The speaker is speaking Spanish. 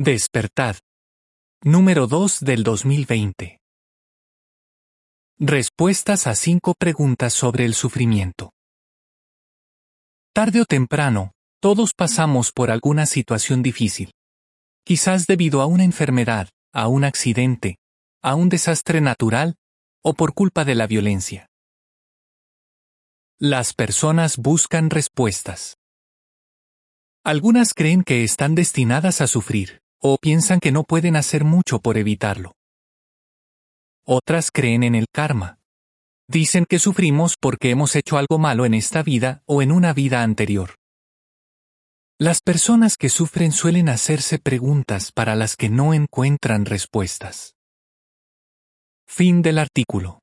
Despertad. Número 2 del 2020. Respuestas a cinco preguntas sobre el sufrimiento. Tarde o temprano, todos pasamos por alguna situación difícil. Quizás debido a una enfermedad, a un accidente, a un desastre natural o por culpa de la violencia. Las personas buscan respuestas. Algunas creen que están destinadas a sufrir, o piensan que no pueden hacer mucho por evitarlo. Otras creen en el karma. Dicen que sufrimos porque hemos hecho algo malo en esta vida o en una vida anterior. Las personas que sufren suelen hacerse preguntas para las que no encuentran respuestas. Fin del artículo.